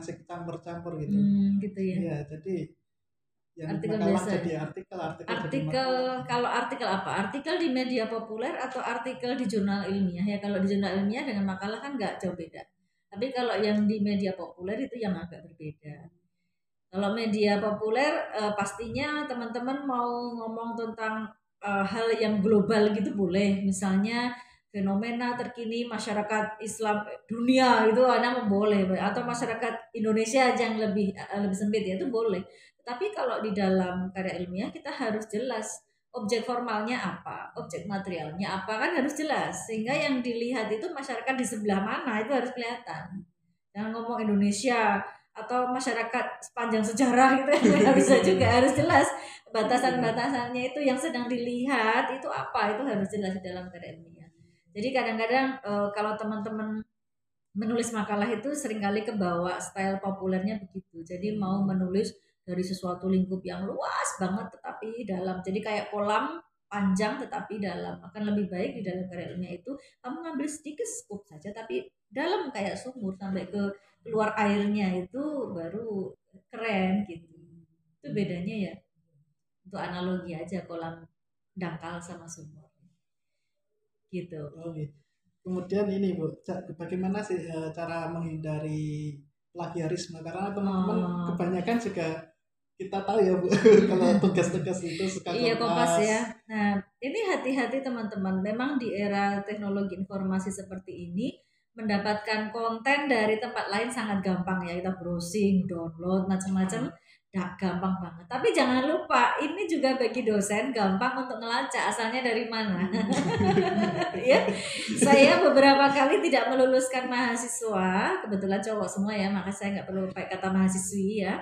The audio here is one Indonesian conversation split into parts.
masih campur-campur gitu Hmm, gitu ya. Iya, jadi yang Artikel makalah biasa. jadi artikel, artikel, Artikel makalah. kalau artikel apa? Artikel di media populer atau artikel di jurnal ilmiah ya? Kalau di jurnal ilmiah dengan makalah kan nggak jauh beda. Tapi kalau yang di media populer itu yang agak berbeda. Kalau media populer eh, pastinya teman-teman mau ngomong tentang eh, hal yang global gitu boleh. Misalnya fenomena terkini masyarakat Islam dunia itu anak boleh atau masyarakat Indonesia aja yang lebih eh, lebih sempit ya itu boleh. Tapi kalau di dalam karya ilmiah kita harus jelas objek formalnya apa, objek materialnya apa kan harus jelas sehingga yang dilihat itu masyarakat di sebelah mana itu harus kelihatan. Jangan ngomong Indonesia atau masyarakat sepanjang sejarah gitu nggak bisa juga harus jelas batasan-batasannya itu yang sedang dilihat itu apa itu harus jelas di dalam karya ilmiah. Jadi kadang-kadang eh, kalau teman-teman menulis makalah itu sering kali kebawa style populernya begitu. Jadi mau menulis dari sesuatu lingkup yang luas banget tetapi dalam. Jadi kayak kolam panjang tetapi dalam. Akan lebih baik di dalam karya ilmiah itu kamu ngambil sedikit scoop saja tapi dalam kayak sumur sampai ke keluar airnya itu baru keren gitu. Itu bedanya ya. Untuk analogi aja kolam dangkal sama sumur. Gitu. Oh, gitu. Kemudian ini Bu, bagaimana sih eh, cara menghindari plagiarisme? Karena teman-teman Oh. kebanyakan juga kita tahu ya Bu, kalau tugas-tugas itu suka Iya kompas ya. Nah ini hati-hati teman-teman. Memang di era teknologi informasi seperti ini mendapatkan konten dari tempat lain sangat gampang ya. Kita browsing, download macam-macam, dah gampang banget. Tapi jangan lupa ini juga bagi dosen gampang untuk ngelacak asalnya dari mana. ya, saya beberapa kali tidak meluluskan mahasiswa, kebetulan cowok semua ya, maka saya nggak perlu pakai kata mahasiswi ya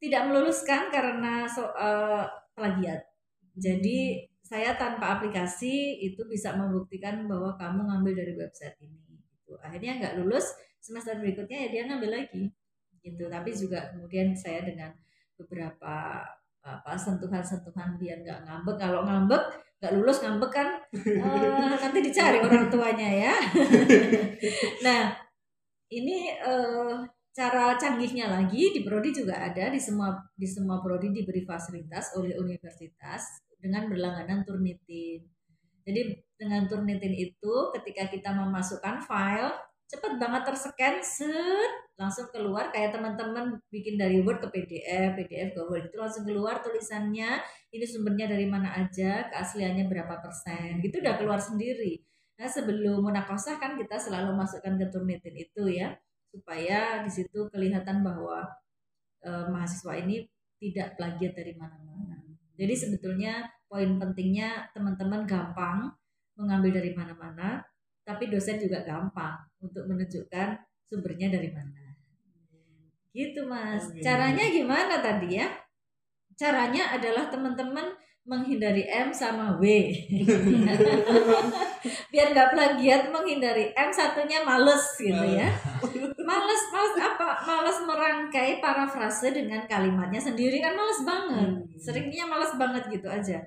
tidak meluluskan karena so, eh, plagiat. Jadi saya tanpa aplikasi itu bisa membuktikan bahwa kamu ngambil dari website ini. Gitu. Akhirnya nggak lulus semester berikutnya ya dia ngambil lagi. Gitu. Tapi juga kemudian saya dengan beberapa apa sentuhan-sentuhan biar nggak ngambek. Kalau ngambek nggak lulus ngambek kan eh, nanti dicari orang tuanya ya. nah ini eh, cara canggihnya lagi di prodi juga ada di semua di semua prodi diberi fasilitas oleh universitas dengan berlangganan Turnitin. Jadi dengan Turnitin itu ketika kita memasukkan file cepat banget terscan set langsung keluar kayak teman-teman bikin dari Word ke PDF, PDF ke Word itu langsung keluar tulisannya ini sumbernya dari mana aja, keasliannya berapa persen, gitu udah keluar sendiri. Nah sebelum munakosah kan kita selalu masukkan ke Turnitin itu ya supaya di situ kelihatan bahwa eh, mahasiswa ini tidak plagiat dari mana-mana. Jadi sebetulnya poin pentingnya teman-teman gampang mengambil dari mana-mana, tapi dosen juga gampang untuk menunjukkan sumbernya dari mana. Gitu Mas. Oke. Caranya gimana tadi ya? Caranya adalah teman-teman menghindari M sama W. Biar nggak plagiat menghindari M satunya males gitu ya males males apa males merangkai parafrase dengan kalimatnya sendiri kan males banget Hmm. seringnya males banget gitu aja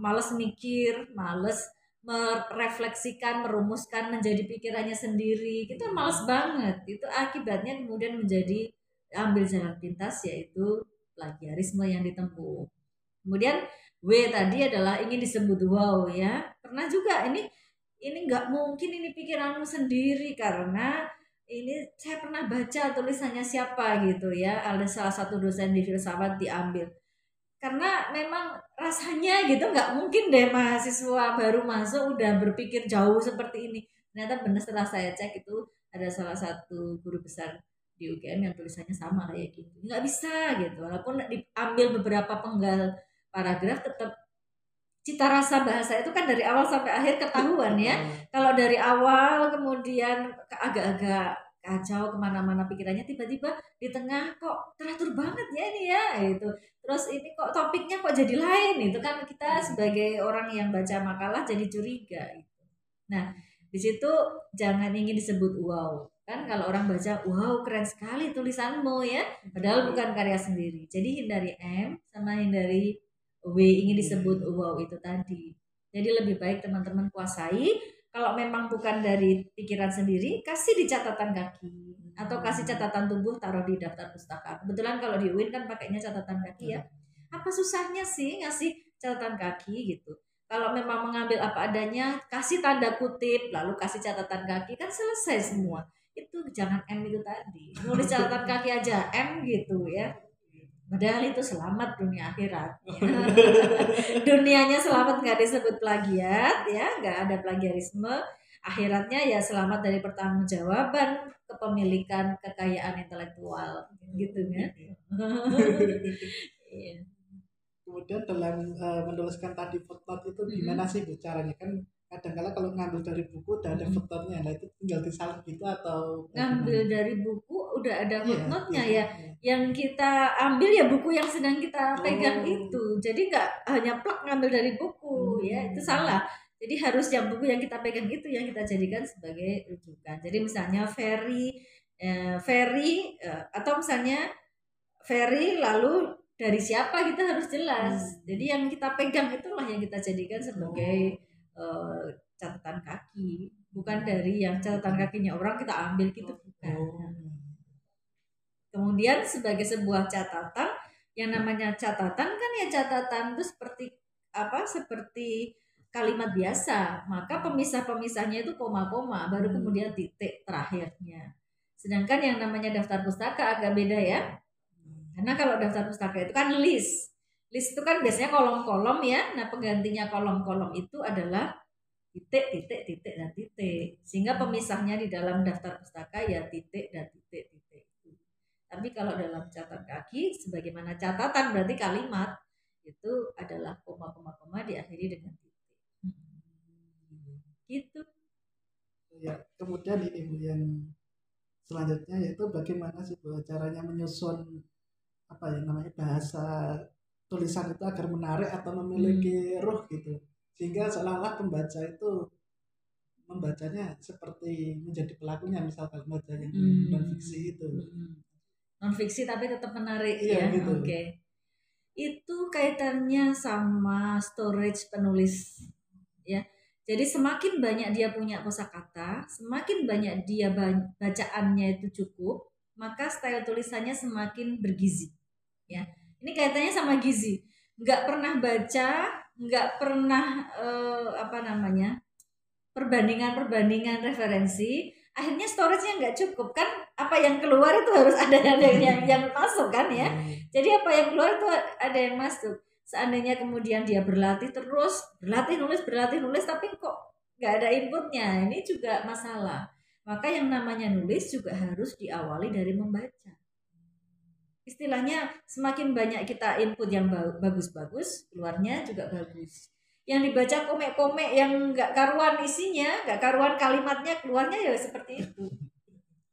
males mikir males merefleksikan merumuskan menjadi pikirannya sendiri itu males banget itu akibatnya kemudian menjadi ambil jalan pintas yaitu plagiarisme yang ditempuh. Kemudian W tadi adalah ingin disebut wow ya. Pernah juga ini ini nggak mungkin ini pikiranmu sendiri karena ini saya pernah baca tulisannya siapa gitu ya. Ada salah satu dosen di filsafat diambil. Karena memang rasanya gitu nggak mungkin deh mahasiswa baru masuk udah berpikir jauh seperti ini. Ternyata benar setelah saya cek itu ada salah satu guru besar di UGM yang tulisannya sama kayak gitu. Nggak bisa gitu. Walaupun diambil beberapa penggal paragraf tetap cita rasa bahasa itu kan dari awal sampai akhir ketahuan ya. Kalau dari awal kemudian ke- agak-agak kacau ke mana-mana pikirannya tiba-tiba di tengah kok teratur banget ya ini ya itu terus ini kok topiknya kok jadi lain itu kan. Kita sebagai orang yang baca makalah jadi curiga gitu. nah di situ jangan ingin disebut wow kan kalau orang baca wow keren sekali tulisanmu ya. Padahal bukan karya sendiri. Jadi hindari M sama hindari W ingin disebut wow itu tadi. Jadi lebih baik teman-teman kuasai. Kalau memang bukan dari pikiran sendiri kasih di catatan kaki. Atau kasih catatan tubuh taruh di daftar pustaka. Kebetulan kalau di UIN kan pakainya catatan kaki ya. Apa susahnya sih ngasih catatan kaki gitu? Kalau memang mengambil apa adanya kasih tanda kutip lalu kasih catatan kaki kan selesai semua itu jangan M itu tadi nulis catatan kaki aja M gitu ya Padahal itu selamat dunia akhirat. Ya. Dunianya selamat nggak disebut plagiat, ya nggak ada plagiarisme. Akhiratnya ya selamat dari pertanggungjawaban kepemilikan kekayaan intelektual, gitu kan? Iya. Kemudian dalam uh, menuliskan tadi footnote itu gimana sih bu caranya kan kadang-kala kalau ngambil dari buku udah ada footnote-nya. Nah itu tinggal disalin gitu atau ngambil dari buku udah ada iya, footnote-nya iya, ya, ya yang kita ambil ya buku yang sedang kita pegang oh. itu. Jadi nggak hanya plak ngambil dari buku hmm. ya itu salah. Jadi harus yang buku yang kita pegang itu yang kita jadikan sebagai rujukan. Jadi misalnya ferry eh, ferry eh, atau misalnya ferry lalu dari siapa kita harus jelas. Hmm. jadi yang kita pegang itulah yang kita jadikan sebagai oh uh, catatan kaki. Bukan dari yang catatan kakinya orang kita ambil gitu bukan oh. kemudian sebagai sebuah catatan yang namanya catatan kan ya catatan itu seperti apa seperti kalimat biasa. Maka pemisah-pemisahnya itu koma-koma baru hmm. kemudian titik terakhirnya. Sedangkan yang namanya daftar pustaka agak beda ya. Karena kalau daftar pustaka itu kan list list itu kan biasanya kolom-kolom ya. Nah, penggantinya kolom-kolom itu adalah titik, titik, titik, dan titik. Sehingga pemisahnya di dalam daftar pustaka ya titik dan titik, titik. Tapi kalau dalam catatan kaki, sebagaimana catatan berarti kalimat, itu adalah koma-koma-koma diakhiri dengan titik. Gitu. Ya, kemudian ini Bu yang selanjutnya yaitu bagaimana sih Bu caranya menyusun apa ya namanya bahasa tulisan itu agar menarik atau memiliki hmm. roh gitu sehingga seolah-olah pembaca itu membacanya seperti menjadi pelakunya misalkan baca yang hmm. non fiksi itu hmm. non fiksi tapi tetap menarik iya, ya gitu. oke okay. itu kaitannya sama storage penulis ya jadi semakin banyak dia punya kosakata, semakin banyak dia bacaannya itu cukup, maka style tulisannya semakin bergizi. Ya, ini kaitannya sama gizi. Nggak pernah baca, nggak pernah uh, apa namanya perbandingan-perbandingan referensi. Akhirnya storage-nya nggak cukup kan? Apa yang keluar itu harus ada yang yang, yang masuk kan ya. Hmm. Jadi apa yang keluar itu ada yang masuk. Seandainya kemudian dia berlatih terus, berlatih nulis, berlatih nulis, tapi kok nggak ada inputnya, ini juga masalah. Maka yang namanya nulis juga harus diawali dari membaca istilahnya semakin banyak kita input yang bagus-bagus keluarnya juga bagus. Yang dibaca komek-komek yang nggak karuan isinya nggak karuan kalimatnya keluarnya ya seperti itu.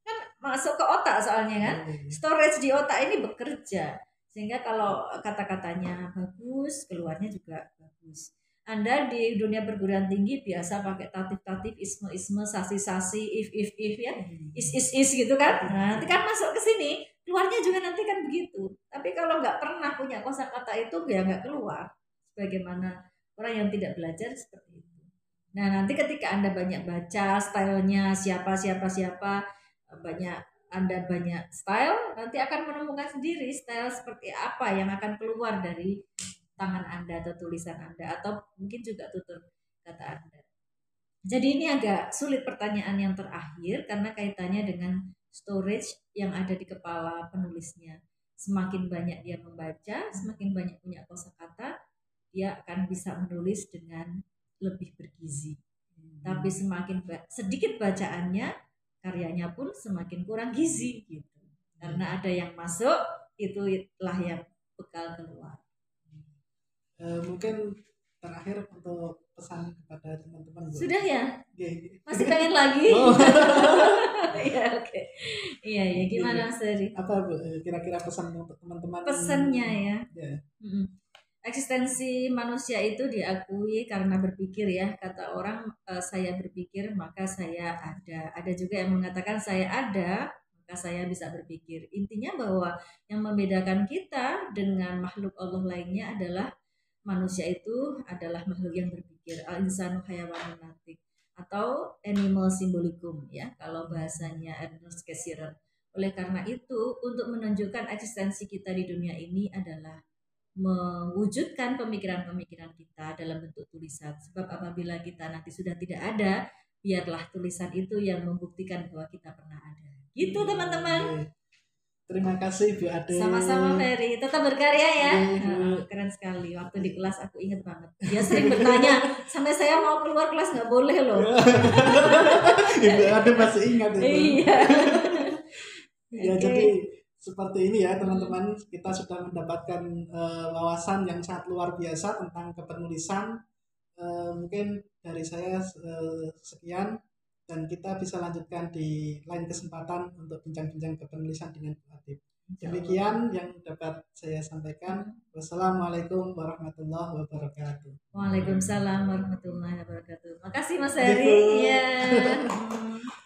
Kan masuk ke otak soalnya kan. Iya, iya. storage di otak ini bekerja. Sehingga kalau kata-katanya bagus keluarnya juga bagus. Anda di dunia perguruan tinggi biasa pakai tatif-tatif, isme-isme, sasi-sasi, if-if-if ya, is-is-is gitu kan. Nah, nanti kan masuk ke sini, keluarnya juga nanti kan begitu. Tapi kalau nggak pernah punya kosakata itu ya nggak keluar. Sebagaimana orang yang tidak belajar seperti itu. Nah nanti ketika anda banyak baca stylenya siapa siapa siapa banyak anda banyak style nanti akan menemukan sendiri style seperti apa yang akan keluar dari tangan anda atau tulisan anda atau mungkin juga tutur kata anda. Jadi ini agak sulit pertanyaan yang terakhir karena kaitannya dengan storage yang ada di kepala penulisnya. Semakin banyak dia membaca, semakin banyak punya kosakata, dia akan bisa menulis dengan lebih bergizi. Hmm. Tapi semakin ba sedikit bacaannya, karyanya pun semakin kurang gizi gitu. Karena ada yang masuk, itulah yang bekal keluar. Uh, mungkin terakhir untuk pesan kepada teman-teman sudah ya? Masih pengen lagi? Oh. Iya oke. Iya ya gimana Mas Dari apa bu? Kira-kira pesan untuk teman-teman? Pesannya ya, ya. eksistensi manusia itu diakui karena berpikir ya. Kata orang e, saya berpikir maka saya ada. Ada juga yang mengatakan saya ada maka saya bisa berpikir. Intinya bahwa yang membedakan kita dengan makhluk Allah lainnya adalah manusia itu adalah makhluk yang berpikir al insanu hayawanun natik atau animal symbolicum ya kalau bahasanya Ernest Cassirer. Oleh karena itu, untuk menunjukkan eksistensi kita di dunia ini adalah mewujudkan pemikiran-pemikiran kita dalam bentuk tulisan. Sebab apabila kita nanti sudah tidak ada, biarlah tulisan itu yang membuktikan bahwa kita pernah ada. Gitu teman-teman. Terima kasih Bu Ade. Sama-sama Ferry, tetap berkarya ya. Nah, keren sekali. Waktu di kelas aku inget banget. Dia sering bertanya, sampai saya mau keluar kelas nggak boleh loh. Ibu Ade masih ingat itu. iya. Ya Oke. jadi seperti ini ya teman-teman kita sudah mendapatkan eh, wawasan yang sangat luar biasa tentang kepenulisan. Eh, mungkin dari saya eh, sekian dan kita bisa lanjutkan di lain kesempatan untuk bincang-bincang kepenulisan dengan Bu Adib. Demikian yang dapat saya sampaikan. Wassalamualaikum warahmatullahi wabarakatuh. Waalaikumsalam warahmatullahi wabarakatuh. Makasih Mas. Heri. Iya.